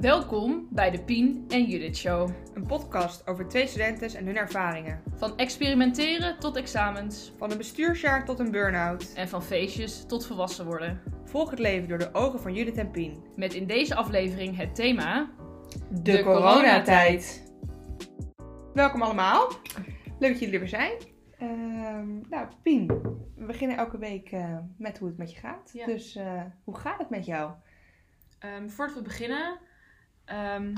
Welkom bij de Pien en Judith Show. Een podcast over twee studenten en hun ervaringen. Van experimenteren tot examens Van een bestuursjaar tot een burn-out. en van feestjes tot volwassen worden. Volg het leven door de ogen van Judith en Pien. Met in deze aflevering het thema... De, coronatijd. Welkom allemaal. Leuk dat jullie er weer zijn. Ehm, nou, Pien, we beginnen elke week eh, met hoe het met je gaat. Ja. Dus eh, hoe gaat het met jou? Ehm, voordat we beginnen, ehm,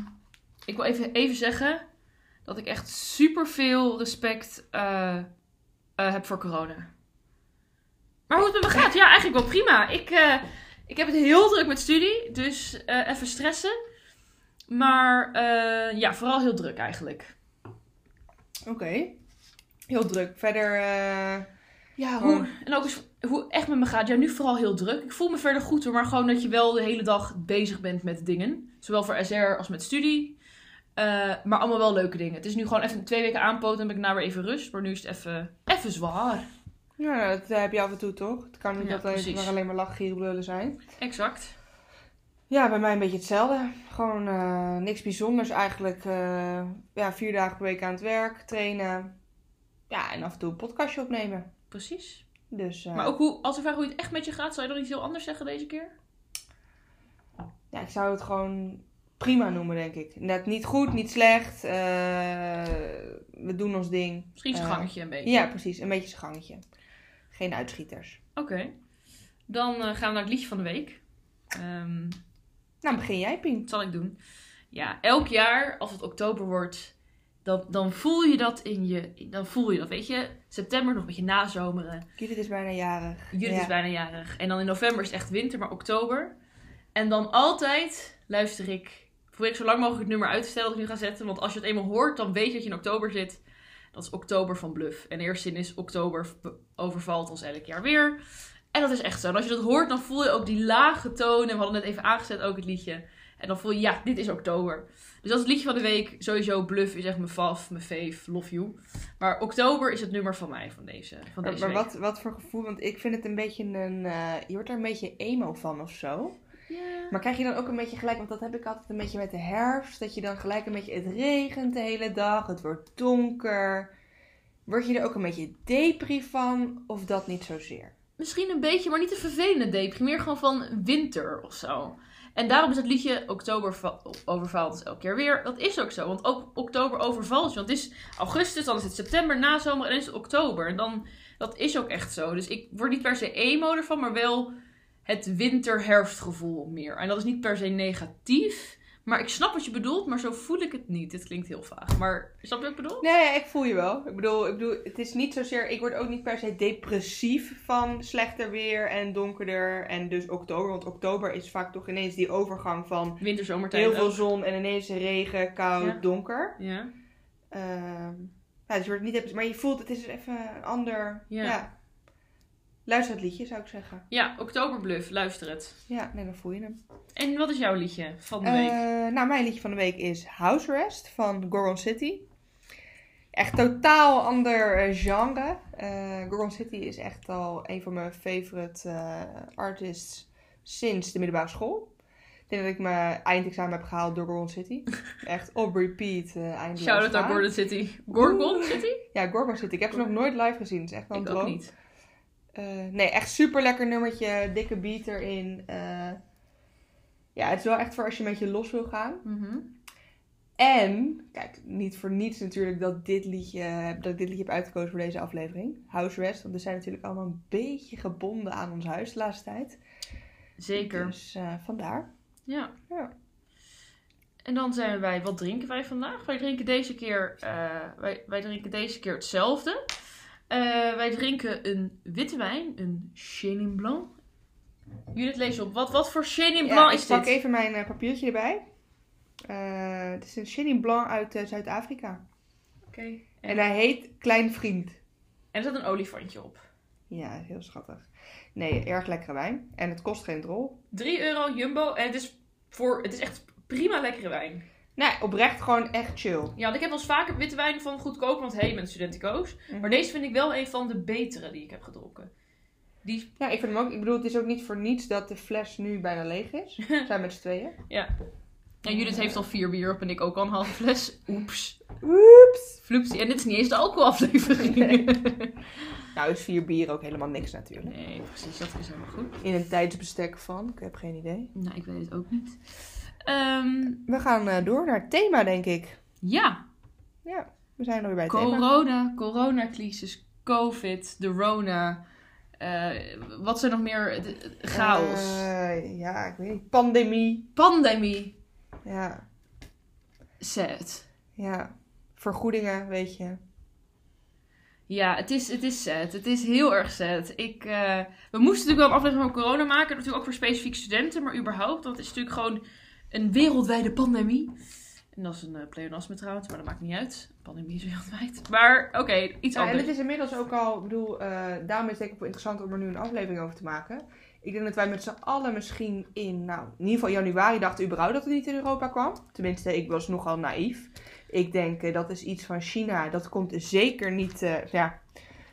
ik wil even, even zeggen dat ik echt super veel respect eh, eh, heb voor corona. Maar hoe het met me gaat? Ja, eigenlijk wel prima. Ik, eh, ik heb het heel druk met studie, dus even stressen. Maar ja, vooral heel druk eigenlijk. Oké. Heel druk. Verder, Ja, hoe- en ook eens hoe het echt met me gaat. Ja, nu vooral heel druk. Ik voel me verder goed hoor, maar gewoon dat je wel de hele dag bezig bent met dingen. Zowel voor SR als met studie. Eh, maar allemaal wel leuke dingen. Het is nu gewoon even twee weken aanpoten en ben ik nou weer even rust. Maar nu is het even, even zwaar. ja, dat eh, heb je af en toe toch? Het kan niet Ja, dat het precies. maar alleen maar lach, gieren, lullen zijn. Exact. Ja, bij mij een beetje hetzelfde. Gewoon eh, niks bijzonders eigenlijk. eh, ja, vier dagen per week aan het werk, trainen. Ja, en af en toe een podcastje opnemen. Precies. Dus eh, Maar ook hoe, als ik vraag hoe het echt met je gaat, zou je dan iets heel anders zeggen deze keer? ja, ik zou het gewoon prima noemen, denk ik. Net niet goed, niet slecht. eh, we doen ons ding. Misschien zijn Eh, gangetje een beetje. Ja, precies. Een beetje zijn gangetje. Geen uitschieters. Oké. Dan gaan we naar het liedje van de week. Ehm, Nou, begin jij, Pien. Wat zal ik doen? Ja, elk jaar als het oktober wordt, dan, dan voel je dat in je. Dan voel je dat, weet je. September nog een beetje nazomeren. Judith is bijna jarig. Judith Ja. is bijna jarig. En dan in november is het echt winter, maar oktober. En dan altijd luister ik. Probeer ik zo lang mogelijk het nummer uit te stellen dat ik nu ga zetten. Want als je het eenmaal hoort, dan weet je dat je in oktober zit. Dat is oktober van Bluff. En de eerste zin is oktober overvalt ons elk jaar weer. En dat is echt zo. En als je dat hoort, dan voel je ook die lage toon. En we hadden net even aangezet ook het liedje. En dan voel je, ja, dit is oktober. Dus dat is het liedje van de week. Sowieso Bluff is echt mijn faf, mijn fave, love you. Maar oktober is het nummer van mij van deze, van Maar, deze maar week. wat, wat voor gevoel? Want ik vind het een beetje een... eh, je wordt er een beetje emo van of zo. Ja. Maar krijg je dan ook een beetje gelijk, want dat heb ik altijd een beetje met de herfst, dat je dan gelijk een beetje, het regent de hele dag, het wordt donker. Word je er ook een beetje depri van, of dat niet zozeer? Misschien een beetje, maar niet een vervelende depri. Meer gewoon van winter of zo. En daarom is het liedje Oktober va- overvalt ons elke keer weer. Dat is ook zo, want ook oktober overvalt. Want het is augustus, dan is het september, nazomer en dan is het oktober. En dan, dat is ook echt zo. Dus ik word niet per se emo ervan, maar wel het winter-herfstgevoel meer. En dat is niet per se negatief. Maar ik snap wat je bedoelt, maar zo voel ik het niet. Dit klinkt heel vaag. Maar snap je wat ik bedoel? Nee, ik voel je wel. Ik bedoel, ik bedoel, het is niet zozeer, ik word ook niet per se depressief van slechter weer en donkerder en dus oktober. Want oktober is vaak toch ineens die overgang van Winter, zomertijd heel veel ook. zon en ineens regen, koud, Ja. donker. Ja. Ehm ja, dus je wordt niet maar je voelt, het is even een ander, Ja. ja. Luister het liedje, zou ik zeggen. ja, Oktoberbluff, luister het. Ja, nee, dan voel je hem. En wat is jouw liedje van de week? Eh, nou, mijn liedje van de week is House Arrest van Goron City. Echt totaal ander eh, genre. Eh Goron City is echt al een van mijn favorite eh, artists sinds de middelbare school. Ik denk dat ik mijn eindexamen heb gehaald door Goron City. Echt op repeat uh, eindeloos Shout-out naar gaan. Gordon City. Gorgon. City? Ja, Gorgon City. Ik heb ze nog nooit live gezien. Het is echt wel een Ik ook niet. Eh, nee, echt super lekker nummertje. Dikke beat erin. Eh, ja, het is wel echt voor als je met je los wil gaan. Mhm. En, kijk, niet voor niets natuurlijk dat, dit liedje, dat ik dit liedje heb uitgekozen voor deze aflevering. House Rest. Want we zijn natuurlijk allemaal een beetje gebonden aan ons huis de laatste tijd. Zeker. Dus eh, vandaar. Ja. Ja. En dan zijn wij, wat drinken wij vandaag? Wij drinken deze keer, wij, wij drinken deze keer hetzelfde. Eh, wij drinken een witte wijn, een Chenin Blanc. Judith, lees op. Wat, wat voor Chenin Ja, Blanc ik is pak dit? even mijn eh, papiertje erbij. Eh, het is een Chenin Blanc uit Zuid-Afrika. Oké. En En, hij heet Klein Vriend. en er zit een olifantje op. Ja, heel schattig. Nee, erg lekkere wijn. En het kost geen drol. 3 euro Jumbo. En het is, voor, het is echt prima lekkere wijn. Nee, oprecht gewoon echt chill. Ja, want ik heb wel eens vaker witte wijn van goedkoop, want hey, met studentico's. Maar deze vind ik wel een van de betere die ik heb gedronken. Die, Ja, ik vind hem ook. Ik bedoel, het is ook niet voor niets dat de fles nu bijna leeg is. We zijn met z'n tweeën. ja, En Judith heeft al vier bier op en ik ook al een halve fles. Oeps. Oeps. Floepsie. En dit is niet eens de alcoholaflevering. Nee. Nou is vier bier ook helemaal niks natuurlijk. nee, precies. Dat is helemaal goed. In een tijdsbestek van, ik heb geen idee. Nou, ik weet het ook niet. Ehm, We gaan eh, door naar het thema, denk ik. ja, Ja, we zijn er weer bij het thema. corona, coronacrisis, covid, de rona. eh, wat zijn nog meer? De- de- chaos. Eh, ja, ik weet niet. Pandemie. Pandemie. Ja, Sad. ja. Vergoedingen, weet je. Ja, het is, het is sad. Het is heel erg sad. Ik, eh, we moesten natuurlijk wel een aflevering over corona maken. Natuurlijk ook voor specifiek studenten, maar überhaupt. Want het is natuurlijk gewoon een wereldwijde pandemie. En dat is een uh, pleonasme trouwens, maar dat maakt niet uit. Pandemie is wereldwijd. Maar oké, iets Ja, en anders. het is inmiddels ook al, ik bedoel, eh, daarom is het denk ik ook wel interessant om er nu een aflevering over te maken. Ik denk dat wij met z'n allen misschien in, nou, in ieder geval januari dachten überhaupt dat het niet in Europa kwam. Tenminste, ik was nogal naïef. Ik denk, eh, dat is iets van China. Dat komt zeker niet, eh, ja,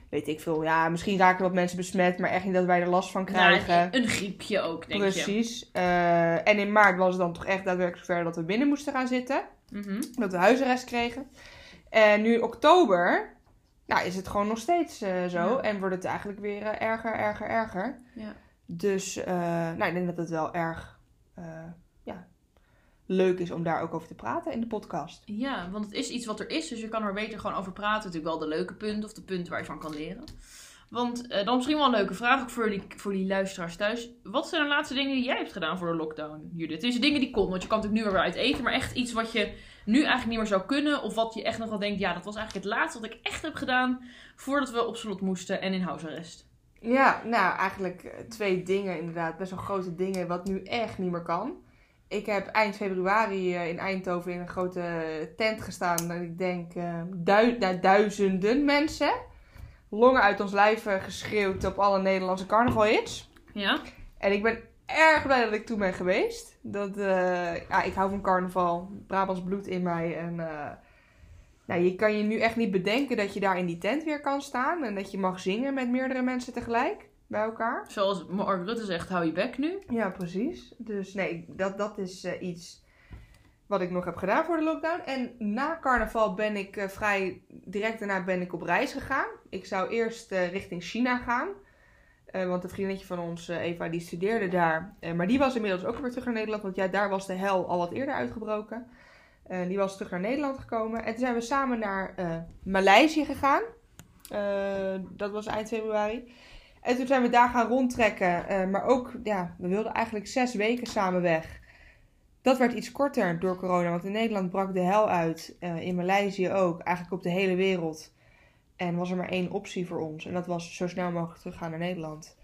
weet ik veel. Ja, misschien raken wat mensen besmet, maar echt niet dat wij er last van krijgen. Nou, een griepje ook, denk je. Precies. Eh, en in maart was het dan toch echt daadwerkelijk zover dat we binnen moesten gaan zitten. Mhm. Dat we huisarrest kregen. En nu oktober, nou is het gewoon nog steeds eh, zo. Ja. En wordt het eigenlijk weer eh, erger, erger, erger. Ja. Dus nou, ik denk dat het wel erg leuk is om daar ook over te praten in de podcast. Ja, want het is iets wat er is, dus je kan er beter gewoon over praten. Natuurlijk wel de leuke punten of de punten waar je van kan leren. Want eh, dan misschien wel een leuke vraag ook voor die, voor die luisteraars thuis. Wat zijn de laatste dingen die jij hebt gedaan voor de lockdown, Judith? Het is dingen die kon, want je kan natuurlijk nu weer uit eten. Maar echt iets wat je nu eigenlijk niet meer zou kunnen. Of wat je echt nog wel denkt, ja, dat was eigenlijk het laatste wat ik echt heb gedaan voordat we op slot moesten en in huisarrest. Ja, nou eigenlijk twee dingen inderdaad. Best wel grote dingen wat nu echt niet meer kan. Ik heb eind februari eh, in Eindhoven in een grote tent gestaan. En ik denk eh, dui- nou, duizenden mensen. Longen uit ons lijf eh, geschreeuwd op alle Nederlandse carnaval-hits. Ja? En ik ben erg blij dat ik toen ben geweest. Dat, ja, ik hou van carnaval. Brabants bloed in mij. En nou, je kan je nu echt niet bedenken dat je daar in die tent weer kan staan. En dat je mag zingen met meerdere mensen tegelijk bij elkaar. Zoals Mark Rutte zegt, hou je bek nu. Ja, precies. Dus nee, dat, dat is eh, iets wat ik nog heb gedaan voor de lockdown. En na carnaval ben ik eh, vrij direct daarna ben ik op reis gegaan. Ik zou eerst eh, richting China gaan. Want een vriendinnetje van ons, Eva, die studeerde daar. Maar die was inmiddels ook weer terug naar Nederland. Want ja, daar was de hel al wat eerder uitgebroken. Die was terug naar Nederland gekomen. En toen zijn we samen naar Maleisië gegaan. Dat was eind februari. En toen zijn we daar gaan rondtrekken. eh, maar ook, ja, we wilden eigenlijk zes weken samen weg. Dat werd iets korter door corona. Want in Nederland brak de hel uit. eh, in Maleisië ook. Eigenlijk op de hele wereld. En was er maar één optie voor ons. En dat was zo snel mogelijk teruggaan naar Nederland.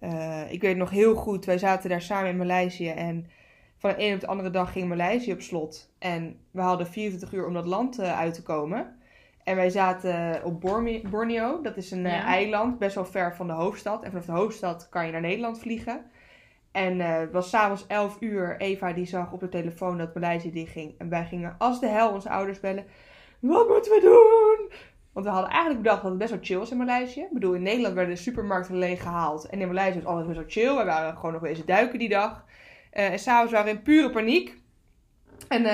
Eh, ik weet nog heel goed. Wij zaten daar samen in Maleisië. En van de ene op de andere dag ging Maleisië op slot. En we hadden 24 uur om dat land uit te komen. En wij zaten op Borneo. Dat is een eh, Ja. eiland, best wel ver van de hoofdstad. En vanaf de hoofdstad kan je naar Nederland vliegen. En eh, het was s'avonds 11 uur. Eva die zag op de telefoon dat Maleisië dichtging. En wij gingen als de hel onze ouders bellen. Wat moeten we doen? Want we hadden eigenlijk bedacht dat het best wel chill was in Maleisië. Ik bedoel, in Nederland werden de supermarkten leeg gehaald. En in Maleisië was alles best wel chill. We waren gewoon nog wezen duiken die dag. Eh, en s'avonds waren we in pure paniek. En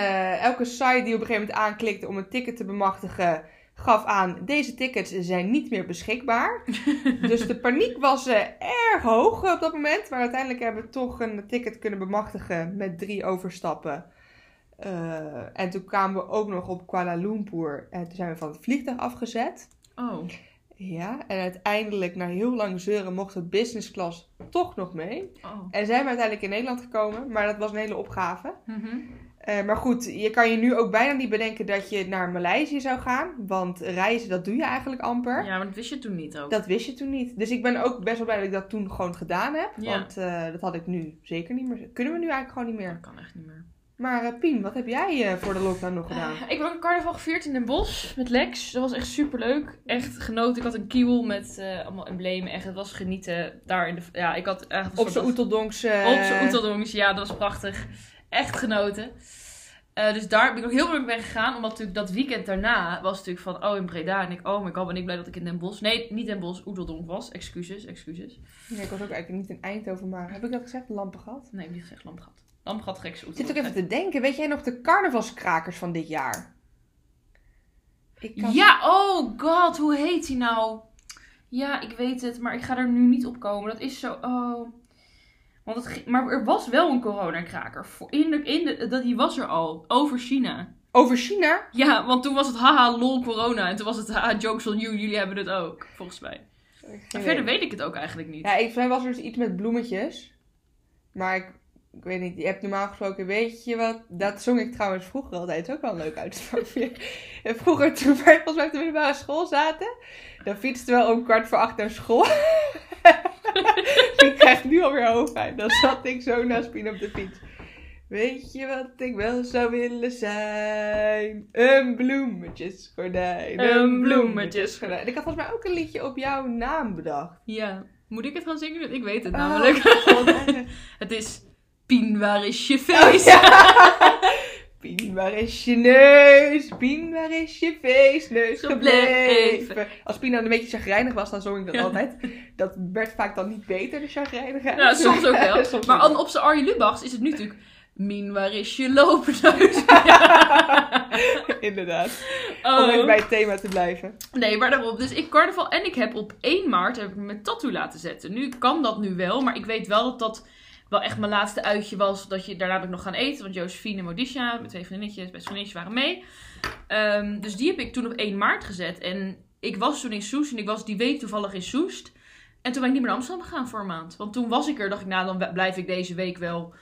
elke site die op een gegeven moment aanklikte om een ticket te bemachtigen, gaf aan: deze tickets zijn niet meer beschikbaar. dus de paniek was eh, erg hoog op dat moment. Maar uiteindelijk hebben we toch een ticket kunnen bemachtigen met drie overstappen. Eh, en toen kwamen we ook nog op Kuala Lumpur. En toen zijn we van het vliegtuig afgezet. Oh. Ja, en uiteindelijk, na heel lang zeuren, mochten we business class toch nog mee. oh. En zijn we uiteindelijk in Nederland gekomen, maar dat was een hele opgave. Mhm. Eh, maar goed, je kan je nu ook bijna niet bedenken dat je naar Maleisië zou gaan. Want reizen, dat doe je eigenlijk amper. Ja, maar dat wist je toen niet ook. Dat wist je toen niet. Dus ik ben ook best wel blij dat ik dat toen gewoon gedaan heb. Ja. Want eh, dat had ik nu zeker niet meer. Kunnen we nu eigenlijk gewoon niet meer. Dat kan echt niet meer. Maar eh, Pien, wat heb jij voor de lockdown nog gedaan? Ik ook een carnaval gevierd in Den Bosch met Lex. Dat was echt super leuk. Echt genoten. Ik had een kiel met allemaal emblemen. Echt, het was genieten. Daar in de. Ja, ik had echt Op zijn Oeteldonks... Op zijn Oeteldongs. Ja, dat was prachtig. Echt genoten. Eh, dus daar ben ik ook heel erg mee gegaan. Omdat natuurlijk dat weekend daarna was natuurlijk van... Oh, in Breda. En ik, oh my god, ben ik blij dat ik in Den Bosch... Nee, niet Den Bosch, Oeteldonk was. Excuses, excuses. Nee, ik was ook eigenlijk niet in Eindhoven, maar heb ik dat gezegd? Lampen gehad? Nee, ik heb niet gezegd lamp gehad. Lamgat gek zoet. Ik zit ook even te denken. Weet jij nog de carnavalskrakers van dit jaar? Ik kan- Ja, oh god, hoe heet die nou? Ja, ik weet het, maar ik ga er nu niet op komen. Dat is zo, oh... Want het, maar er was wel een coronakraker. In de, in de, die was er al, over China. Over China? Ja, want toen was het haha lol corona. En toen was het haha jokes on you, jullie hebben het ook, volgens mij. Maar verder weet ik het ook eigenlijk niet. Ja, ik, volgens mij was er dus iets met bloemetjes. Maar ik, ik weet niet, je hebt normaal gesproken, weet je wat? Dat zong ik trouwens vroeger altijd ook wel een leuk uitstapje. En vroeger, toen wij volgens mij op de middelbare school zaten, dan fietsten we om kwart voor acht naar school. ik krijg nu alweer hoofdpijn. Dan zat ik zo naast Pien op de fiets. Weet je wat ik wel zou willen zijn? Een bloemetjesgordijn. Een bloemetjesgordijn. En ik had volgens mij ook een liedje op jouw naam bedacht. Ja, moet ik het gaan zingen? Ik weet het Oh, namelijk. God. Het is Pien, waar is je Oh, feest? ja. Pien, waar is je neus? Pien, waar is je feestneus gebleven? Gebleven. Als Pien dan een beetje chagrijnig was, dan zong ik dat Ja. altijd. Dat werd vaak dan niet beter, de chagrijnigheid. Ja, soms ook wel. Soms maar ook op zijn Arjen Lubachs is het nu natuurlijk... Mien, waar is je loopneus? Inderdaad. Om Oh. even bij het thema te blijven. Nee, maar daarop. Dus ik carnaval en ik heb op 1 maart heb ik mijn tattoo laten zetten. Nu kan dat nu wel, maar ik weet wel dat dat wel echt mijn laatste uitje was. Dat je daarna heb ik nog gaan eten. Want Josephine en Modisha, mijn twee vriendinnetjes, best vriendinnetjes waren mee. Ehm, dus die heb ik toen op 1 maart gezet. En ik was toen in Soest en ik was die week toevallig in Soest. En toen ben ik niet meer naar Amsterdam gegaan voor een maand. Want toen was ik er, dacht ik, nou dan blijf ik deze week wel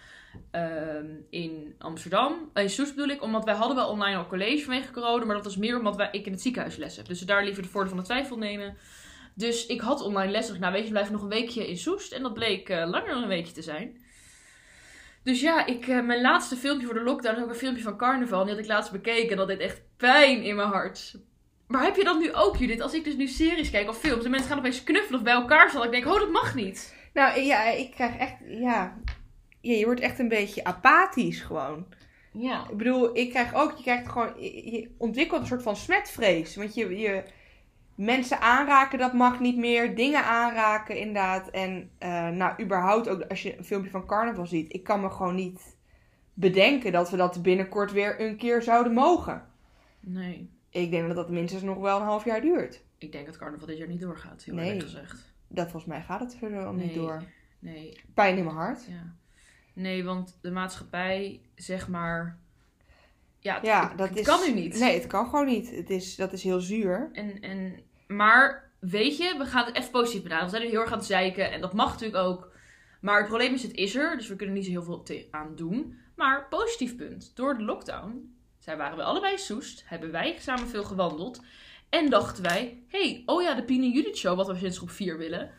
ehm, in Amsterdam. In Soest bedoel ik, omdat wij hadden wel online al college vanwege corona. Maar dat was meer omdat wij, ik in het ziekenhuis les heb. Dus daar liever de voordeel van de twijfel nemen. Dus ik had online les. ik, nou weet je, blijf nog een weekje in Soest. En dat bleek eh, langer dan een weekje te zijn. Dus ja, ik, eh, mijn laatste filmpje voor de lockdown is ook een filmpje van carnaval. En die had ik laatst bekeken en dat deed echt pijn in mijn hart. Maar heb je dat nu ook, Judith? Als ik dus nu series kijk of films en mensen gaan opeens knuffelen of bij elkaar staan. Ik denk, oh, dat mag niet. Nou ja, ik krijg echt, ja... ja je wordt echt een beetje apathisch gewoon. Ja. Ik bedoel, ik krijg ook, je krijgt gewoon, je, je ontwikkelt een soort van smetvrees. Want je, je, mensen aanraken, dat mag niet meer. Dingen aanraken, inderdaad. En eh, nou, überhaupt ook als je een filmpje van carnaval ziet. Ik kan me gewoon niet bedenken dat we dat binnenkort weer een keer zouden mogen. Nee. Ik denk dat dat minstens nog wel een half jaar duurt. Ik denk dat carnaval dit jaar niet doorgaat, heel Nee. eerlijk gezegd. Dat volgens mij gaat het verder al niet door. Nee, Pijn in mijn hart. ja. Nee, want de maatschappij, zeg maar... Ja, het, Ja, dat het is... kan nu niet. Nee, het kan gewoon niet. Het is, dat is heel zuur. En, en, maar weet je, we gaan het even positief benaderen. We zijn nu heel erg aan het zeiken en dat mag natuurlijk ook. Maar het probleem is, het is er, dus we kunnen niet zo heel veel aan doen. Maar positief punt, door de lockdown zij waren we allebei Soest, hebben wij samen veel gewandeld. En dachten wij, hey, oh ja, de Pien en Judith show, wat we sinds groep 4 willen.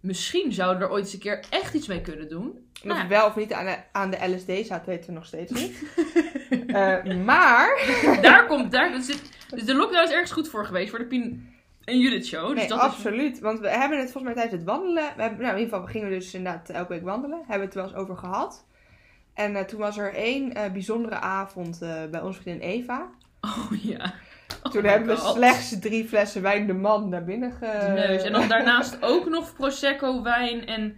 Misschien zouden we er ooit eens een keer echt iets mee kunnen doen. En of Nou wel of niet aan de, aan de LSD staat, weten we nog steeds niet. Eh, maar... daar komt, daar dus, zit- dus de lockdown is ergens goed voor geweest, voor de Pien en Judith show. Dus Nee, dat is, absoluut. Want we hebben het volgens mij tijdens het wandelen. We hebben, nou, in ieder geval, we gingen dus inderdaad elke week wandelen. Hebben we het wel eens over gehad. En eh, toen was er één eh, bijzondere avond bij onze vriendin Eva. oh ja. Oh Toen hebben we slechts drie flessen wijn de man naar binnen ge... neus. En dan daarnaast ook nog Prosecco, wijn en...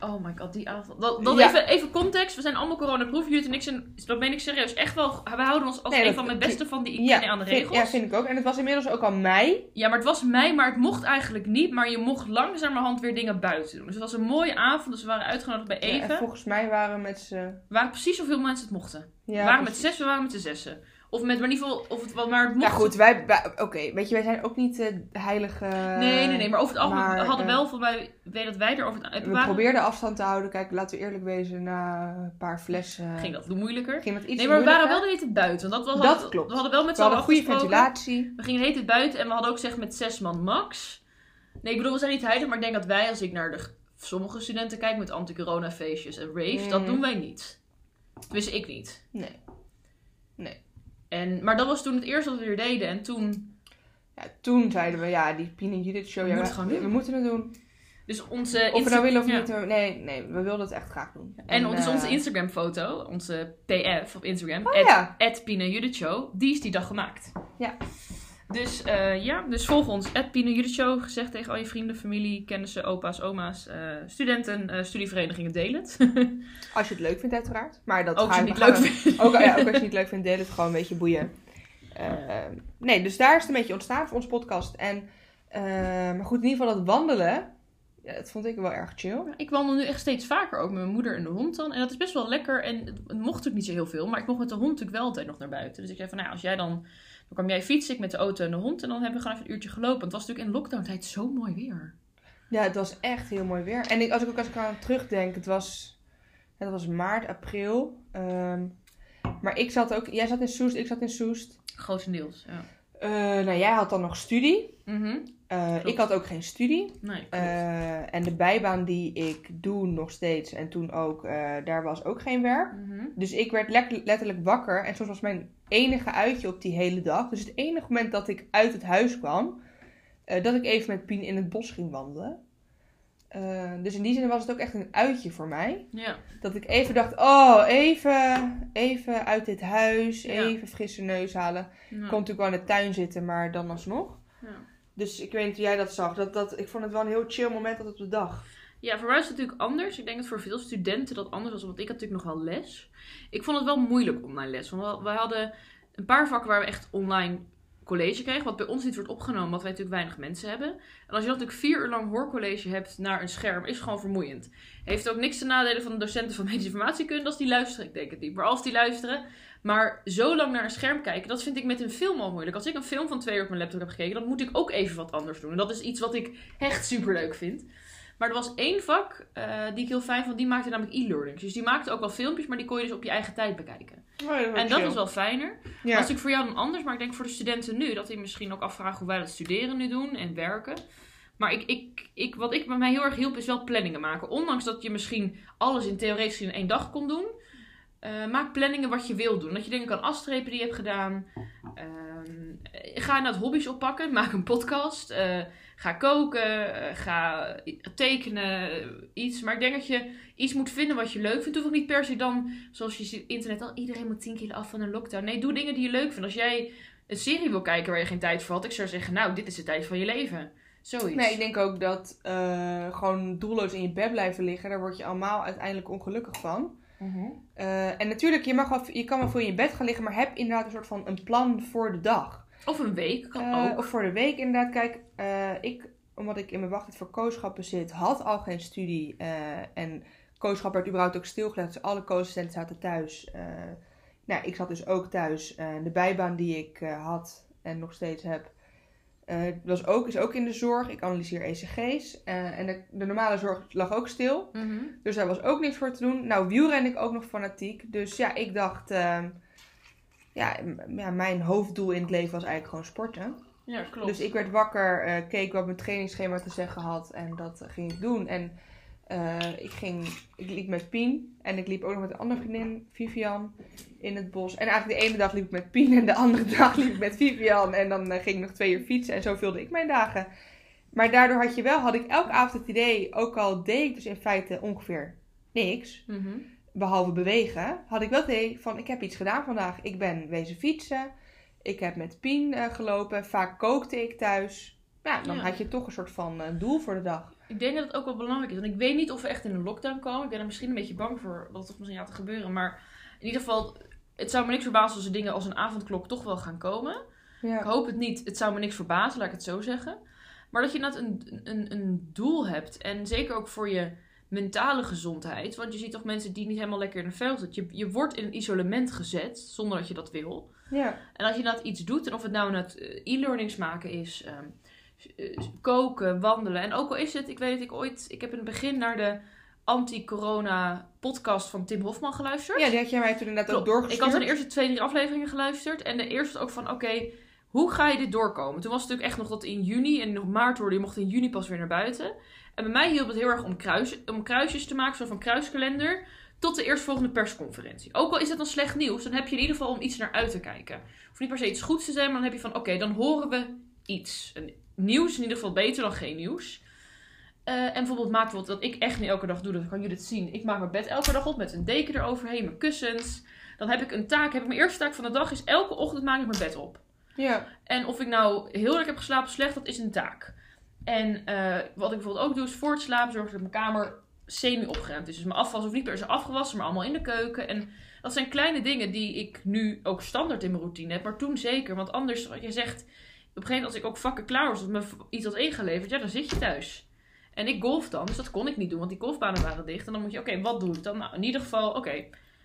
Oh my god, die avond. Dat, dat Ja. even, even context. We zijn allemaal coronaproof. Jullie en ik zijn, dat meen ik serieus, echt wel... We houden ons als Nee, een dat- van mijn beste van die ik ja, ken aan de vind- regels. ja, vind ik ook. En het was inmiddels ook al mei. Ja, maar het was mei, maar het mocht eigenlijk niet. Maar je mocht langzamerhand weer dingen buiten doen. Dus het was een mooie avond. Dus we waren uitgenodigd bij Ja, Even. en volgens mij waren we met z'n... We waren precies zoveel mensen het mochten. We waren met zes, we waren met z'n zessen. Of met, maar in ieder geval, of het, maar het mocht. Ja goed, wij... wij- Oké, weet je, wij zijn ook niet de heilige... Nee, nee, nee. Maar over het algemeen maar, hadden eh, wel van mij, weet dat wij er over het We waren, probeerden afstand te houden. Kijk, laten we eerlijk wezen, na een paar flessen... ging dat moeilijker. ging dat iets Nee, maar we waren wel de hele tijd buiten. Want dat, was, Dat klopt. We hadden wel met z'n allen goede ventilatie. We gingen de hele tijd buiten en we hadden ook gezegd met zes man max. Nee, ik bedoel, we zijn niet heilig, maar ik denk dat wij, als ik naar de sommige studenten kijk met anti-corona feestjes en raves, dat doen wij niet. Tenminste, ik niet. Nee. En, maar dat was toen het eerste wat we weer deden. En toen, Ja, toen zeiden we, ja, die Pien en Judith show, We ja, moeten we doen. moeten het doen. dus onze... Of we nou willen of ja. niet, we- nee, nee, we wilden het echt graag doen. En, dus eh, onze Instagram foto, onze PF op Instagram, Oh at, ja. at Pina Judith Show, die is die dag gemaakt. Ja. Dus eh, ja, dus volg ons. At Pino. Gezegd tegen al je vrienden, familie, kennissen, opa's, oma's, eh, studenten, eh, studieverenigingen. Deel het. Als je het leuk vindt, uiteraard. Maar dat Ook als je het niet leuk vindt. Ook, ja, ook als je het niet leuk vindt, deel het gewoon een beetje boeien. Nee, dus daar is het een beetje ontstaan voor ons podcast. En, maar goed, in ieder geval dat wandelen, ja, dat vond ik wel erg chill. Ik wandel nu echt steeds vaker ook met mijn moeder en de hond dan. En dat is best wel lekker. En het mocht natuurlijk niet zo heel veel. Maar ik mocht met de hond natuurlijk wel altijd nog naar buiten. Dus ik zei van, nou, als jij dan... Dan kwam jij fietsen, ik met de auto en de hond. En dan hebben we gewoon even een uurtje gelopen. Want het was natuurlijk in lockdown tijd zo mooi weer. Ja, het was echt heel mooi weer. En ik, als ik ook als ik aan terugdenk, het was, het was maart, april. Ehm, maar ik zat ook, jij zat in Soest, ik zat in Soest. Grotendeels, ja. Eh, nou, jij had dan nog studie. Mhm. Klopt. ik had ook geen studie. Nee. Eh, en de bijbaan die ik doe nog steeds en toen ook, eh, daar was ook geen werk. Mhm. Dus ik werd letterlijk wakker en soms was mijn enige uitje op die hele dag. Dus het enige moment dat ik uit het huis kwam, eh, dat ik even met Pien in het bos ging wandelen. Eh, dus in die zin was het ook echt een uitje voor mij. Ja. Dat ik even dacht, oh, even, even uit dit huis, Ja. even frisse neus halen. Ja. Ik kon natuurlijk wel in de tuin zitten, maar dan alsnog. Ja. Dus ik weet niet hoe jij dat zag. Dat, dat, ik vond het wel een heel chill moment dat op de dag. Ja, voor mij is het natuurlijk anders. Ik denk dat voor veel studenten dat anders was, want ik had natuurlijk nog wel les. Ik vond het wel moeilijk online les. Want we- hadden een paar vakken waar we echt online college kregen, wat bij ons niet wordt opgenomen, omdat wij natuurlijk weinig mensen hebben. En als je dan natuurlijk vier uur lang hoorcollege hebt naar een scherm, is gewoon vermoeiend. Heeft ook niks te nadelen van de docenten van medische informatiekunde als die luisteren. Ik denk het niet, maar als die luisteren. Maar zo lang naar een scherm kijken, dat vind ik met een film al moeilijk. Als ik een film van twee uur op mijn laptop heb gekeken, dan moet ik ook even wat anders doen. En dat is iets wat ik echt super leuk vind. Maar er was één vak eh, die ik heel fijn vond. Die maakte namelijk e-learning. Dus die maakte ook wel filmpjes, maar die kon je dus op je eigen tijd bekijken. En dat is wel fijner. Dat is Ja. natuurlijk voor jou dan anders. Maar ik denk voor de studenten nu. Dat die misschien ook afvragen hoe wij dat studeren nu doen. En werken. Maar ik, ik, ik, wat ik bij mij heel erg hielp is wel planningen maken. Ondanks dat je misschien alles in theoretisch in één dag kon doen. Eh, maak planningen wat je wil doen. Dat je dingen kan afstrepen die je hebt gedaan. Ehm, ga het hobby's oppakken. Maak een podcast. eh, ga koken. eh, ga tekenen. iets. Maar ik denk dat je iets moet vinden wat je leuk vindt. Hoeft ook niet per se dan, zoals je ziet internet al, iedereen moet 10 kilo af van een lockdown. Nee, doe dingen die je leuk vindt. Als jij een serie wil kijken waar je geen tijd voor had, ik zou zeggen, nou, dit is de tijd van je leven. Zoiets. Nee, ik denk ook dat gewoon doelloos in je bed blijven liggen, daar word je allemaal uiteindelijk ongelukkig van. Mhm. Eh, en natuurlijk, je, mag wel, je kan wel veel in je bed gaan liggen, maar heb inderdaad een soort van een plan voor de dag. Of een week, kan Eh, ook. Of voor de week inderdaad. Kijk, eh, ik, omdat ik in mijn wachttijd voor kooschappen zit, had al geen studie. eh, en kooschap werd überhaupt ook stilgelegd, dus alle co-assistenten zaten thuis. Eh, nou, ik zat dus ook thuis. Eh, de bijbaan die ik eh, had en nog steeds heb, eh, was ook, is ook in de zorg. Ik analyseer ECG's. eh, en de, de normale zorg lag ook stil. Mhm. Dus daar was ook niks voor te doen. Nou, wielren ik ook nog fanatiek. Dus ja, ik dacht... ehm, ja, ja, mijn hoofddoel in het leven was eigenlijk gewoon sporten. Ja, klopt. Dus ik werd wakker, eh, keek wat mijn trainingsschema te zeggen had. En dat ging ik doen. En eh, ik, ging, ik liep met Pien. En ik liep ook nog met een andere vriendin, Vivian, in het bos. En eigenlijk de ene dag liep ik met Pien. En de andere dag liep ik met Vivian. En dan eh, ging ik nog twee uur fietsen. En zo vulde ik mijn dagen. Maar daardoor had je wel, had ik elke avond het idee, ook al deed ik dus in feite ongeveer niks, Mhm. behalve bewegen, had ik wel het idee van ik heb iets gedaan vandaag. Ik ben wezen fietsen, ik heb met Pien eh, gelopen, vaak kookte ik thuis. Ja, dan Ja. had je toch een soort van doel voor de dag. Ik denk dat het ook wel belangrijk is. Want ik weet niet of we echt in een lockdown komen. Ik ben er misschien een beetje bang voor dat het toch misschien gaat gebeuren. Maar in ieder geval, het zou me niks verbazen als er dingen als een avondklok toch wel gaan komen. Ik Ja. hoop het niet. Het zou me niks verbazen, laat ik het zo zeggen. Maar dat je inderdaad een, een, een doel hebt. En zeker ook voor je mentale gezondheid. Want je ziet toch mensen die niet helemaal lekker in de vel zitten. Je, je wordt in een isolement gezet, zonder dat je dat wil. ja. En als je dat iets doet, en of het nou net eh, e-learnings maken is, ehm, eh, koken, wandelen. En ook al is het, ik weet dat ik ooit, ik heb in het begin naar de anti-corona podcast van Tim Hofman geluisterd. ja, die had jij mij toen inderdaad ook doorgestuurd. Ik had de eerste twee, drie afleveringen geluisterd. En de eerste was ook van, oké, hoe ga je dit doorkomen? Toen was het natuurlijk echt nog dat in juni en nog maart hoorde je mocht in juni pas weer naar buiten. En bij mij hielp het heel erg om, kruis, om kruisjes te maken, zo van kruiskalender, tot de eerstvolgende persconferentie. Ook al is het dan slecht nieuws, dan heb je in ieder geval om iets naar uit te kijken. Hoeft niet per se iets goeds te zijn, maar dan heb je van, oké, dan horen we iets. Een nieuws is in ieder geval beter dan geen nieuws. Eh, en bijvoorbeeld maak bijvoorbeeld, wat ik echt niet elke dag doe, dat kan jullie het zien. Ik maak mijn bed elke dag op met een deken eroverheen, mijn kussens. Dan heb ik een taak, heb ik mijn eerste taak van de dag is elke ochtend maak ik mijn bed op. Ja. En of ik nou heel lekker heb geslapen of slecht, dat is een taak. En eh, wat ik bijvoorbeeld ook doe, is voor het slapen zorg dat mijn kamer semi-opgeruimd is. Dus mijn afwas hoeft niet per se afgewassen, maar allemaal in de keuken. En dat zijn kleine dingen die ik nu ook standaard in mijn routine heb. Maar toen zeker, want anders, wat je zegt... Op een gegeven moment, als ik ook vakken klaar was, dat me iets had ingeleverd, ja, dan zit je thuis. En ik golf dan, dus dat kon ik niet doen, want die golfbanen waren dicht. En dan moet je, oké, wat doe ik dan? Nou, in ieder geval, oké,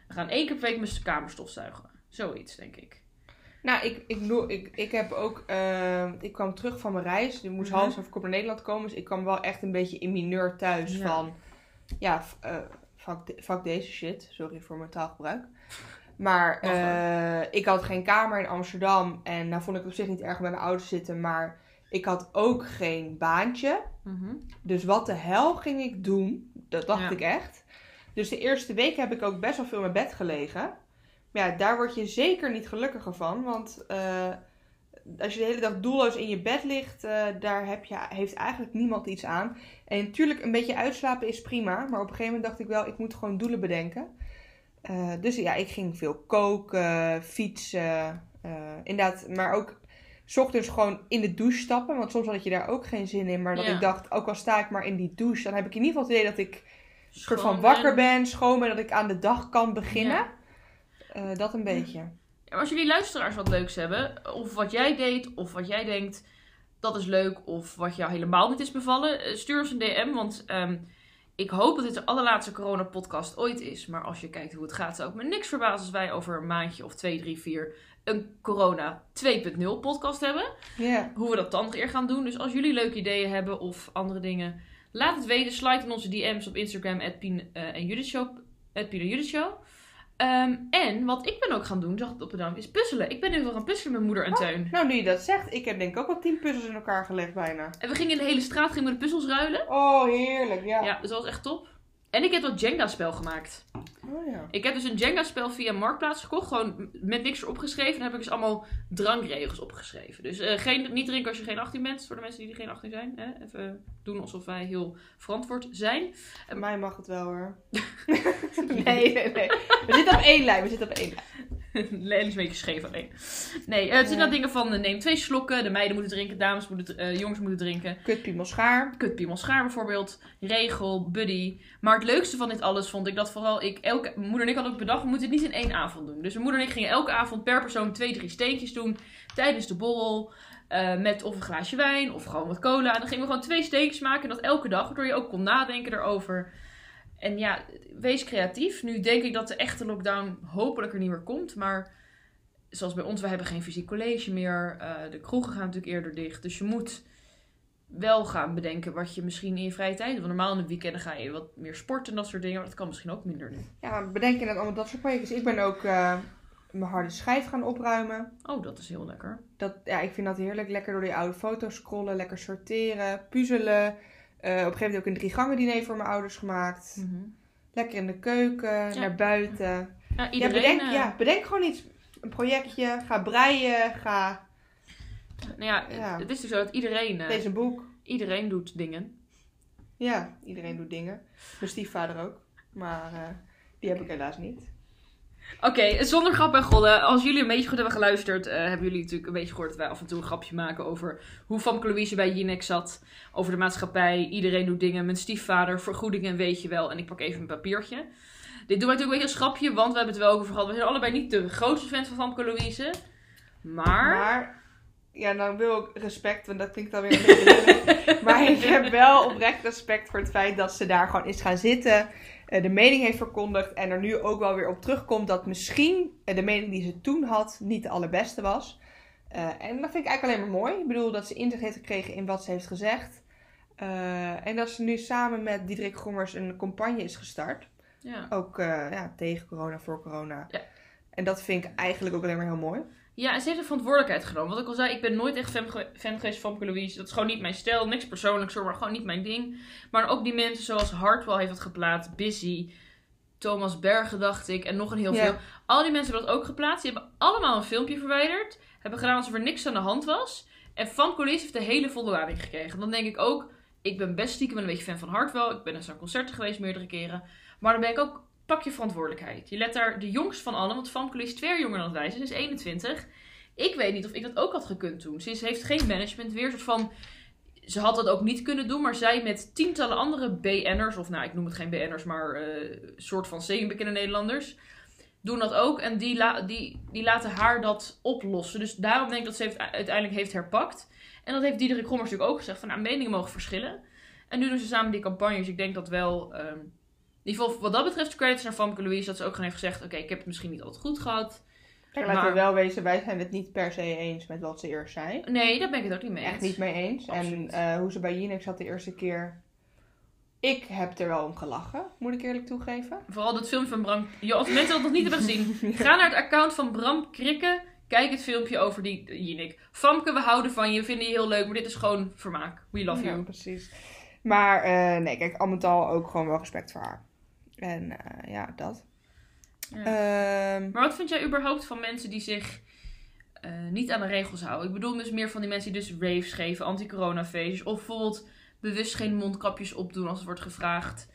we gaan één keer per week mijn kamer stofzuigen. Zoiets, denk ik. Nou, ik, ik, ik, ik heb ook... eh, ik kwam terug van mijn reis. Ik moest Mhm. half over naar Nederland komen. Dus ik kwam wel echt een beetje in mineur thuis Ja. van... Ja, fuck, de- fuck deze shit. Sorry voor mijn taalgebruik. Maar eh, ik had geen kamer in Amsterdam. En nou vond ik op zich niet erg om bij mijn ouders te zitten. Maar ik had ook geen baantje. Mhm. Dus wat de hel ging ik doen? Dat dacht Ja. ik echt. Dus de eerste week heb ik ook best wel veel in mijn bed gelegen. Maar ja, daar word je zeker niet gelukkiger van. Want eh, als je de hele dag doelloos in je bed ligt, eh, daar heb je, heeft eigenlijk niemand iets aan. En natuurlijk, een beetje uitslapen is prima. Maar op een gegeven moment dacht ik wel, ik moet gewoon doelen bedenken. Eh, dus ja, ik ging veel koken, fietsen. eh, inderdaad, maar ook 's ochtends gewoon in de douche stappen. Want soms had je daar ook geen zin in. Maar dat Ja. ik dacht, ook al sta ik maar in die douche, dan heb ik in ieder geval het idee dat ik soort van wakker en- ben, schoon ben, dat ik aan de dag kan beginnen. Ja. Eh, dat een beetje. Ja, als jullie luisteraars wat leuks hebben, of wat jij deed, of wat jij denkt, dat is leuk, of wat jou helemaal niet is bevallen, stuur ons een DM. Want ehm, ik hoop dat dit de allerlaatste corona-podcast ooit is. Maar als je kijkt hoe het gaat, zou ik me niks verbazen als wij over een maandje of twee, drie, vier een corona 2.0 podcast hebben. Hoe we dat dan nog eer gaan doen. Dus als jullie leuke ideeën hebben of andere dingen, laat het weten. Slide in onze DM's op Instagram, at Pien, eh, en Judith Show. at Pien en Judith Show. Ehm, en wat ik ben ook gaan doen, zag ik op de naam, is puzzelen. Ik ben nu wel gaan puzzelen met moeder en Teun. Nou, nu je dat zegt, ik heb denk ik ook al tien puzzels in elkaar gelegd bijna. En we gingen in de hele straat gingen we de puzzels ruilen. Oh, heerlijk, ja. Ja, dus dat was echt top. En ik heb dat Jenga-spel gemaakt. Oh ja. Ik heb dus een Jenga-spel via Marktplaats gekocht. Gewoon met niks erop geschreven. En heb ik dus allemaal drankregels opgeschreven. Dus eh, geen, niet drinken als je geen 18 bent. Voor de mensen die geen 18 zijn. Hè? Even doen alsof wij heel verantwoord zijn. Mij mag het wel hoor. nee, nee, nee. We zitten op één lijn, we zitten op één lijn. Lely is een beetje scheef alleen. Nee, eh, het zijn dat dingen van eh, neem twee slokken. De meiden moeten drinken, dames moeten, eh, jongens moeten drinken. Kutpiemel schaar. Kutpiemel schaar bijvoorbeeld. Regel, buddy. Maar het leukste van dit alles vond ik dat vooral ik... Elke, mijn moeder en ik hadden ook bedacht, we moeten het niet in één avond doen. Dus mijn moeder en ik gingen elke avond per persoon twee, drie steentjes doen. Tijdens de borrel. met of een glaasje wijn of gewoon wat cola. En dan gingen we gewoon twee steentjes maken. En dat elke dag. Waardoor je ook kon nadenken erover. En ja, wees creatief. Nu denk ik dat de echte lockdown hopelijk er niet meer komt. Maar zoals bij ons, we hebben geen fysiek college meer. Eh, de kroegen gaan natuurlijk eerder dicht. Dus je moet wel gaan bedenken wat je misschien in je vrije tijd doet. Want normaal in de weekenden ga je wat meer sporten en dat soort dingen. Maar dat kan misschien ook minder nu. Ja, bedenk je net allemaal dat soort projectjes. Ik ben ook eh, mijn harde schijf gaan opruimen. Oh, dat is heel lekker. Dat, ja, ik vind dat heerlijk. Lekker door die oude foto's scrollen, lekker sorteren, puzzelen. Eh, op een gegeven moment ook een drie gangen diner voor mijn ouders gemaakt. Lekker in de keuken, naar buiten. Ja, Ja iedereen... bedenk, eh, ja, bedenk gewoon iets. Een projectje. Ga breien. Ga Nou ja, Ja. het is dus zo dat iedereen, eh, lees een boek. iedereen doet dingen. Ja, iedereen doet dingen. Mijn stiefvader ook. Maar eh, die heb ik helaas niet. Oké, zonder grap en gollen. Als jullie een beetje goed hebben geluisterd, eh, hebben jullie natuurlijk een beetje gehoord dat wij af en toe een grapje maken over hoe Famke Louise bij Jinek zat. Over de maatschappij, iedereen doet dingen. Mijn stiefvader, vergoedingen weet je wel. En ik pak even mijn papiertje. Dit doen wij natuurlijk een beetje als grapje, want we hebben het wel over gehad. We zijn allebei niet de grootste fans van Famke Louise. Maar... Maar, ja, nou wil ik respect, want dat klinkt alweer een beetje. Maar ik heb wel oprecht respect voor het feit dat ze daar gewoon is gaan zitten. Eh, de mening heeft verkondigd en er nu ook wel weer op terugkomt dat misschien eh, de mening die ze toen had niet de allerbeste was. Eh, en dat vind ik eigenlijk alleen maar mooi. Ik bedoel dat ze inzicht heeft gekregen in wat ze heeft gezegd. En dat ze nu samen met Diederik Gommers een campagne is gestart. Ja. Ook ja, tegen corona, voor corona. Ja. En dat vind ik eigenlijk ook alleen maar heel mooi. Ja, en ze heeft de verantwoordelijkheid genomen. Wat ik al zei, ik ben nooit echt fan, ge- fan geweest van Louise. Dat is gewoon niet mijn stijl. Niks persoonlijks hoor, maar gewoon niet mijn ding. Maar ook die mensen zoals Hartwell heeft het geplaatst. Busy. Thomas Bergen dacht ik. En nog een heel Ja. veel. Al die mensen hebben dat ook geplaatst. Die hebben allemaal een filmpje verwijderd. Hebben gedaan alsof er niks aan de hand was. En Famke Louise heeft de hele volle lading gekregen. Dan denk ik ook, ik ben best stiekem een beetje fan van Hartwell. Ik ben naar zijn concerten geweest meerdere keren. Maar dan ben ik ook, pak je verantwoordelijkheid. Je let daar de jongst van allen. Want Famke is twee jonger dan wij. Ze is 21 Ik weet niet of ik dat ook had gekund doen. Ze heeft geen management weer. Soort van, ze had dat ook niet kunnen doen, maar zij met tientallen andere BN'ers, of nou, ik noem het geen BN'ers, maar eh soort van semi-bekende Nederlanders, doen dat ook. En die, die, die laten haar dat oplossen. Dus daarom denk ik dat ze heeft, uiteindelijk heeft herpakt. En dat heeft Diederik Gommers natuurlijk ook gezegd, van nou, meningen mogen verschillen. En nu doen ze samen die campagne, dus ik denk dat wel... ehm, in ieder geval wat dat betreft, credits naar Famke Louise, dat ze ook gewoon heeft gezegd, oké, ik heb het misschien niet altijd goed gehad. Kijk, laten Maar- we wel wezen, wij zijn het niet per se eens met wat ze eerst zei. Nee, daar ben ik het ook niet mee Echt eens. niet mee eens. Absoluut. En eh, hoe ze bij Jinex zat de eerste keer. Ik heb er wel om gelachen, moet ik eerlijk toegeven. Vooral dat filmpje van Bram... Jo, als mensen dat nog niet hebben gezien, ga naar het account van Bram Krikke. Kijk het filmpje over die Jinek. Famke, we houden van je, we vinden je heel leuk, maar dit is gewoon vermaak. We love Ja, you. precies. Maar eh, nee, kijk, al met al ook gewoon wel respect voor haar. En eh, ja, dat. Ja. Ehm, Maar wat vind jij überhaupt van mensen die zich eh, niet aan de regels houden? Ik bedoel dus meer van die mensen die dus raves geven, anti-corona-feestjes. Of bijvoorbeeld bewust geen mondkapjes opdoen als het wordt gevraagd.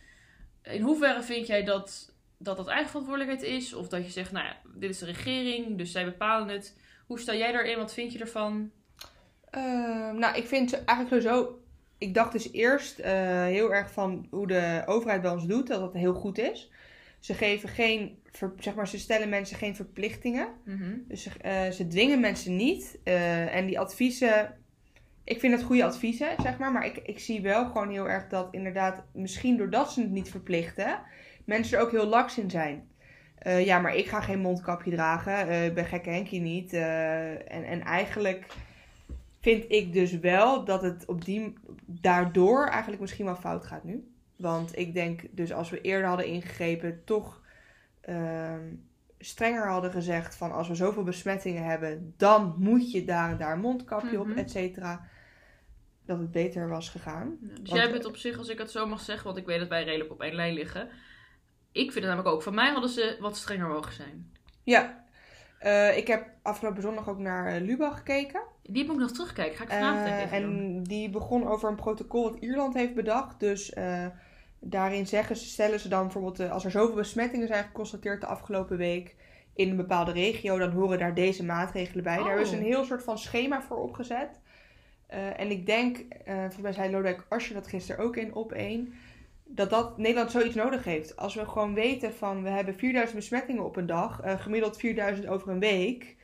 In hoeverre vind jij dat dat, dat eigen verantwoordelijkheid is? Of dat je zegt, nou ja, dit is de regering, dus zij bepalen het. Hoe sta jij daarin? Wat vind je ervan? Ehm, nou, ik vind eigenlijk sowieso. Ik dacht dus eerst eh, heel erg van hoe de overheid bij ons doet, dat dat heel goed is. Ze geven geen, ver- zeg maar, ze stellen mensen geen verplichtingen. Mhm. Dus ze, eh, ze dwingen mensen niet. Eh, en die adviezen, ik vind het goede adviezen, zeg maar. Maar ik, ik zie wel gewoon heel erg dat inderdaad, misschien doordat ze het niet verplichten, mensen er ook heel laks in zijn. Ja, maar ik ga geen mondkapje dragen. Ik ben gekke Henkie niet. en, en eigenlijk vind ik dus wel dat het op die, daardoor eigenlijk misschien wel fout gaat nu. Want ik denk dus als we eerder hadden ingegrepen, toch ehm, strenger hadden gezegd van als we zoveel besmettingen hebben, dan moet je daar en daar een mondkapje Mhm. op, et cetera. Dat het beter was gegaan. Dus Want- jij bent op zich, als ik het zo mag zeggen, want ik weet dat wij redelijk op één lijn liggen. Ik vind het namelijk ook. Van mij hadden ze wat strenger mogen zijn. Ja, Eh, ik heb afgelopen zondag ook naar eh, Lubach gekeken. Die moet ik nog terugkijken. Ga ik vanavond Eh, even doen. en die begon over een protocol wat Ierland heeft bedacht. Dus daarin zeggen ze, stellen ze dan bijvoorbeeld, als er zoveel besmettingen zijn geconstateerd de afgelopen week in een bepaalde regio, dan horen daar deze maatregelen bij. Daar ze Oh. een heel soort van schema voor opgezet. En ik denk, volgens mij zei Lodewijk Asscher dat gisteren ook in op één, dat, dat Nederland zoiets nodig heeft. Als we gewoon weten van, we hebben 4000 besmettingen op een dag, eh, gemiddeld 4000 over een week.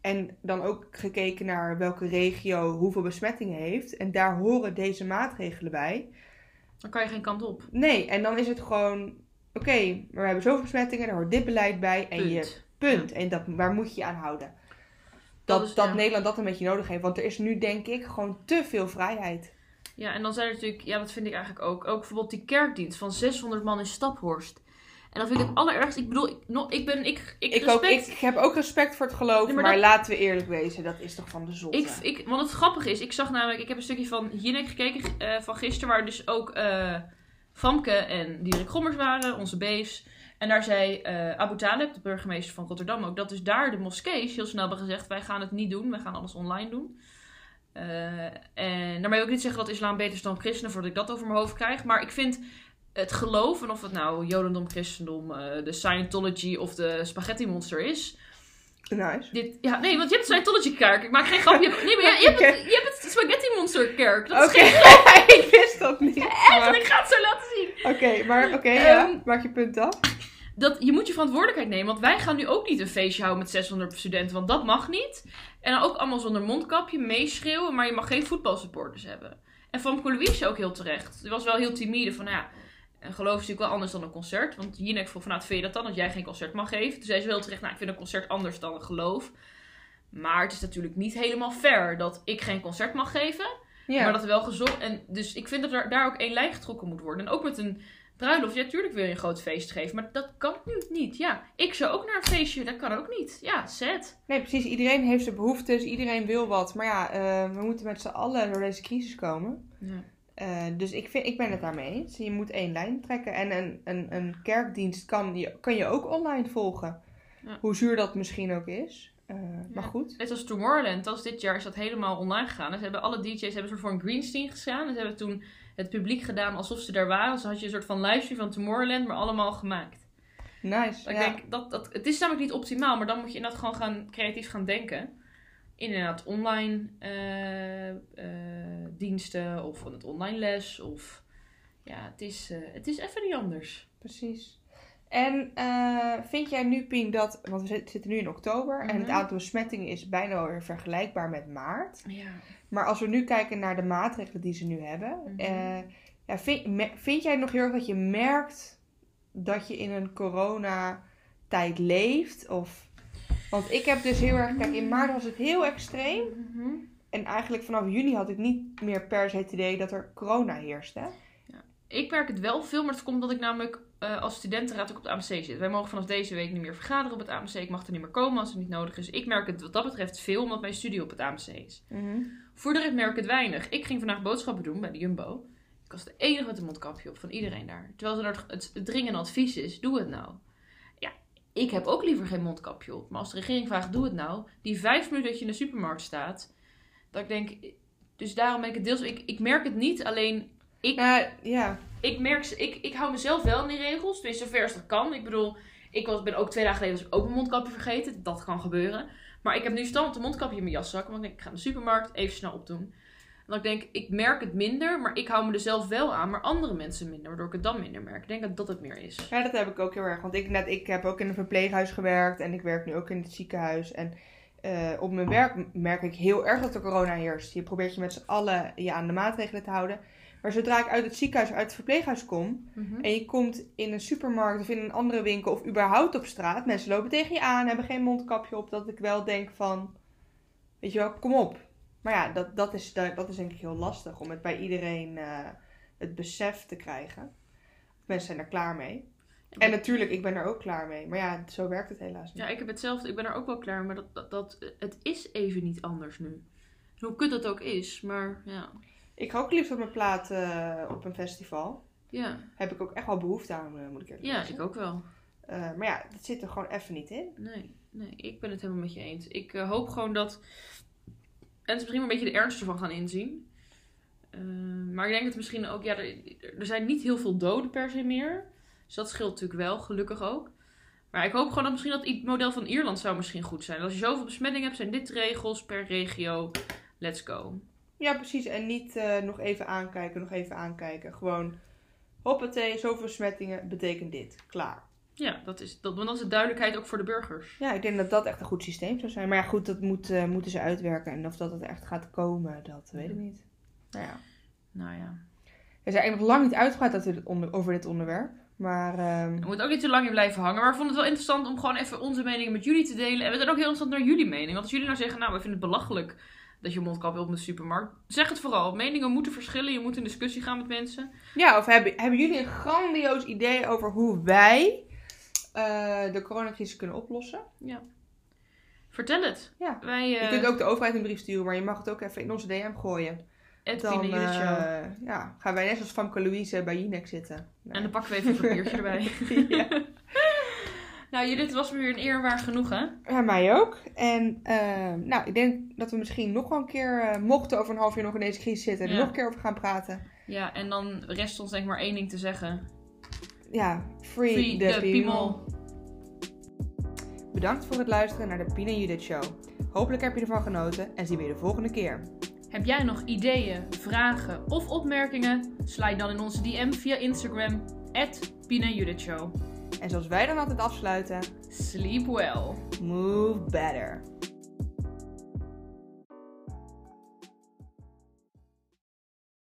En dan ook gekeken naar welke regio hoeveel besmettingen heeft. En daar horen deze maatregelen bij. Dan kan je geen kant op. Nee, en dan is het gewoon... Oké, maar we hebben zoveel besmettingen, daar hoort dit beleid bij. En Punt. je punt. En dat, waar moet je je aan houden? Dat Dat, is- dat ja. Nederland dat een beetje nodig heeft. Want er is nu denk ik gewoon te veel vrijheid. Ja, en dan zijn er natuurlijk, ja, dat vind ik eigenlijk ook. Ook bijvoorbeeld die kerkdienst van 600 man in Staphorst. En dan vind ik het allerergste. Ik bedoel, ik, no- ik ben, ik, ik, Ik, ook, respect. ik heb ook respect voor het geloof, Nee, maar, maar dat- laten we eerlijk wezen, dat is toch van de zon. Ik, ik, want het grappige is, ik zag namelijk, ik heb een stukje van Jinek gekeken eh, van gisteren, waar dus ook eh Famke en Dierik Gommers waren, onze beefs. En daar zei eh Abu Talib, de burgemeester van Rotterdam, ook dat dus daar de moskees heel snel hebben gezegd: wij gaan het niet doen, wij gaan alles online doen. Eh, en daarmee wil ik niet zeggen dat islam beter is dan christenen, voordat ik dat over mijn hoofd krijg. Maar ik vind het geloof, en of het nou jodendom, christendom, eh, de Scientology of de spaghetti monster is, Nice. dit, ja, nee, want je hebt de Scientology kerk. Ik maak geen grap. Je hebt, nee, maar je, hebt het, je hebt het Spaghetti Monster kerk. Dat is geen ik wist dat niet. echt. maar- Ik ga het zo laten zien. Oké, maar oké, ja. Ehm, Maak je punt af. Dat, je moet je verantwoordelijkheid nemen. Want wij gaan nu ook niet een feestje houden met 600 studenten. Want dat mag niet. En dan ook allemaal zonder mondkapje, meeschreeuwen. Maar je mag geen voetbalsupporters hebben. En van Louise ook heel terecht. Die was wel heel timide van, ja... Een geloof is natuurlijk wel anders dan een concert. Want Jinek vroeg van, nou, vind je dat dan? Dat jij geen concert mag geven. Toen zei ze wel terecht, nou, ik vind een concert anders dan een geloof. Maar het is natuurlijk niet helemaal fair dat ik geen concert mag geven. Ja. Maar dat er wel gezond. En dus ik vind dat er daar ook één lijn getrokken moet worden. En ook met een bruiloft. Ja, tuurlijk wil je een groot feest geven. Maar dat kan nu niet. Ja, ik zou ook naar een feestje. Dat kan ook niet. Ja, sad. Nee, precies. Iedereen heeft zijn behoeftes, iedereen wil wat. Maar ja, eh, we moeten met z'n allen door deze crisis komen. Ja. Eh, dus ik, vind, ik ben het daarmee eens. Je moet één lijn trekken. En een, een, een kerkdienst kan je, kan je ook online volgen. Ja. Hoe zuur dat misschien ook is. Eh, Maar goed. Net als Tomorrowland. Dat dit jaar is dat helemaal online gegaan. En ze hebben alle DJ's hebben een soort van greenscreen gestaan. En ze hebben toen het publiek gedaan alsof ze daar waren. Dus dan had je een soort van livestream van Tomorrowland. Maar allemaal gemaakt. Nice. Dat ja. Ik denk, dat, dat, het is namelijk niet optimaal. Maar dan moet je inderdaad gewoon gaan, creatief gaan denken. inderdaad online eh, eh, diensten of van het online les. Of ja, het is, eh, het is even niet anders. Precies. En eh, vind jij nu, Pien, dat... Want we zit- zitten nu in oktober en het Mhm. aantal besmettingen is bijna weer vergelijkbaar met maart. Ja. Maar als we nu kijken naar de maatregelen die ze nu hebben... Mhm. eh, ja, vind, me- vind jij nog heel erg dat je merkt dat je in een coronatijd leeft? Of... Want ik heb dus heel erg... Kijk, in maart was het heel extreem. Mhm. En eigenlijk vanaf juni had ik niet meer per se het idee dat er corona heerste. Ik merk het wel veel, maar het komt omdat ik namelijk eh, als studentenraad ook op het AMC zit. Wij mogen vanaf deze week niet meer vergaderen op het AMC. Ik mag er niet meer komen als het niet nodig is. Ik merk het wat dat betreft veel, omdat mijn studie op het AMC is. Voor de rest merk ik het weinig. Ik ging vandaag boodschappen doen bij de Jumbo. Ik was de enige met een mondkapje op van iedereen daar. Terwijl er het, het dringende advies is, doe het nou. Ja, ik heb ook liever geen mondkapje op. Maar als de regering vraagt, doe het nou. Die vijf minuten dat je in de supermarkt staat. Dat ik denk, dus daarom ben ik het deels... Ik, ik merk het niet, alleen ik Ja, ik merk, ze- ik, ik hou mezelf wel in die regels. Tenminste, zover als dat kan. Ik bedoel, ik was, ben ook twee dagen geleden was ik ook mijn mondkapje vergeten. Dat kan gebeuren. Maar ik heb nu stand een mondkapje in mijn jaszak. Want ik denk, ik ga naar de supermarkt even snel opdoen. En dan ik denk, ik merk het minder, maar ik hou me er zelf wel aan. Maar andere mensen minder, waardoor ik het dan minder merk. Ik denk dat dat het meer is. Ja, dat heb ik ook heel erg. Want ik, net, ik heb ook in een verpleeghuis gewerkt en ik werk nu ook in het ziekenhuis. En eh, op mijn werk merk ik heel erg dat er corona heerst. Je probeert je met z'n allen je aan de maatregelen te houden. Maar zodra ik uit het ziekenhuis, uit het verpleeghuis kom en je komt in een supermarkt of in een andere winkel of überhaupt op straat, mensen lopen tegen je aan, hebben geen mondkapje op, dat ik wel denk van, weet je wel, kom op. Maar ja, dat, dat, is, dat, dat is denk ik heel lastig om het bij iedereen eh, het besef te krijgen. Mensen zijn er klaar mee. En natuurlijk, ik ben er ook klaar mee. Maar ja, zo werkt het helaas niet. Ja, ik heb hetzelfde. Ik ben er ook wel klaar. Maar dat, dat, dat, het is even niet anders nu. Hoe kut dat ook is. Maar ja. Ik ga ook liefst op mijn plaat eh, op een festival. Ja, Heb ik ook echt wel behoefte aan, eh, moet ik eerlijk ja zeggen. ik ook wel. Eh, maar ja, dat zit er gewoon even niet in. Nee, nee, ik ben het helemaal met je eens. Ik hoop gewoon dat mensen misschien een beetje de ernst ervan gaan inzien. Maar ik denk dat misschien ook, ja, er, er zijn niet heel veel doden per se meer. Dus dat scheelt natuurlijk wel, gelukkig ook. Maar ik hoop gewoon dat misschien dat het model van Ierland zou misschien goed zijn. Als je zoveel besmetting hebt, zijn dit regels per regio. Let's go. Ja, precies. En niet eh, nog even aankijken, nog even aankijken. Gewoon, hoppatee, zoveel besmettingen betekent dit. Klaar. Ja, dat is, dat, want dat is de duidelijkheid ook voor de burgers. Ja, ik denk dat dat echt een goed systeem zou zijn. Maar ja, goed, dat moet, eh, moeten ze uitwerken. En of dat het echt gaat komen, dat weet ik niet. Nou ja. Nou ja. We zijn eigenlijk nog lang niet uitgepraat over dit, onder- over dit onderwerp. Maar ehm, We moeten ook niet te lang in blijven hangen. Maar we vonden het wel interessant om gewoon even onze meningen met jullie te delen. En we zijn ook heel interessant naar jullie mening. Want als jullie nou zeggen, nou, we vinden het belachelijk dat je mondkapje op de supermarkt. Zeg het vooral. Meningen moeten verschillen. Je moet in discussie gaan met mensen. ja, of hebben, hebben jullie een grandioos idee over hoe wij eh, de coronacrisis kunnen oplossen? Vertel het. Ja. Wij, Je eh kunt ook de overheid een brief sturen, maar je mag het ook even in onze DM gooien. Dan en Show. eh, ja, gaan wij net als Famke Louise bij Jinek zitten. En dan pakken we even een papiertje erbij. ja. Nou, Judith, het was weer een eer waar genoeg, hè? ja, mij ook. En eh, nou, ik denk dat we misschien nog wel een keer, eh, mochten over een half jaar nog in deze crisis zitten, er Ja. nog een keer over gaan praten. Ja, en dan rest ons denk ik maar één ding te zeggen. Ja, free, Free the, the people. Bedankt voor het luisteren naar de Pien en Judith Show. Hopelijk heb je ervan genoten en zien we je de volgende keer. Heb jij nog ideeën, vragen of opmerkingen? Slide dan in onze DM via Instagram. At Judith Show. En zoals wij dan altijd afsluiten, Sleep well. move better.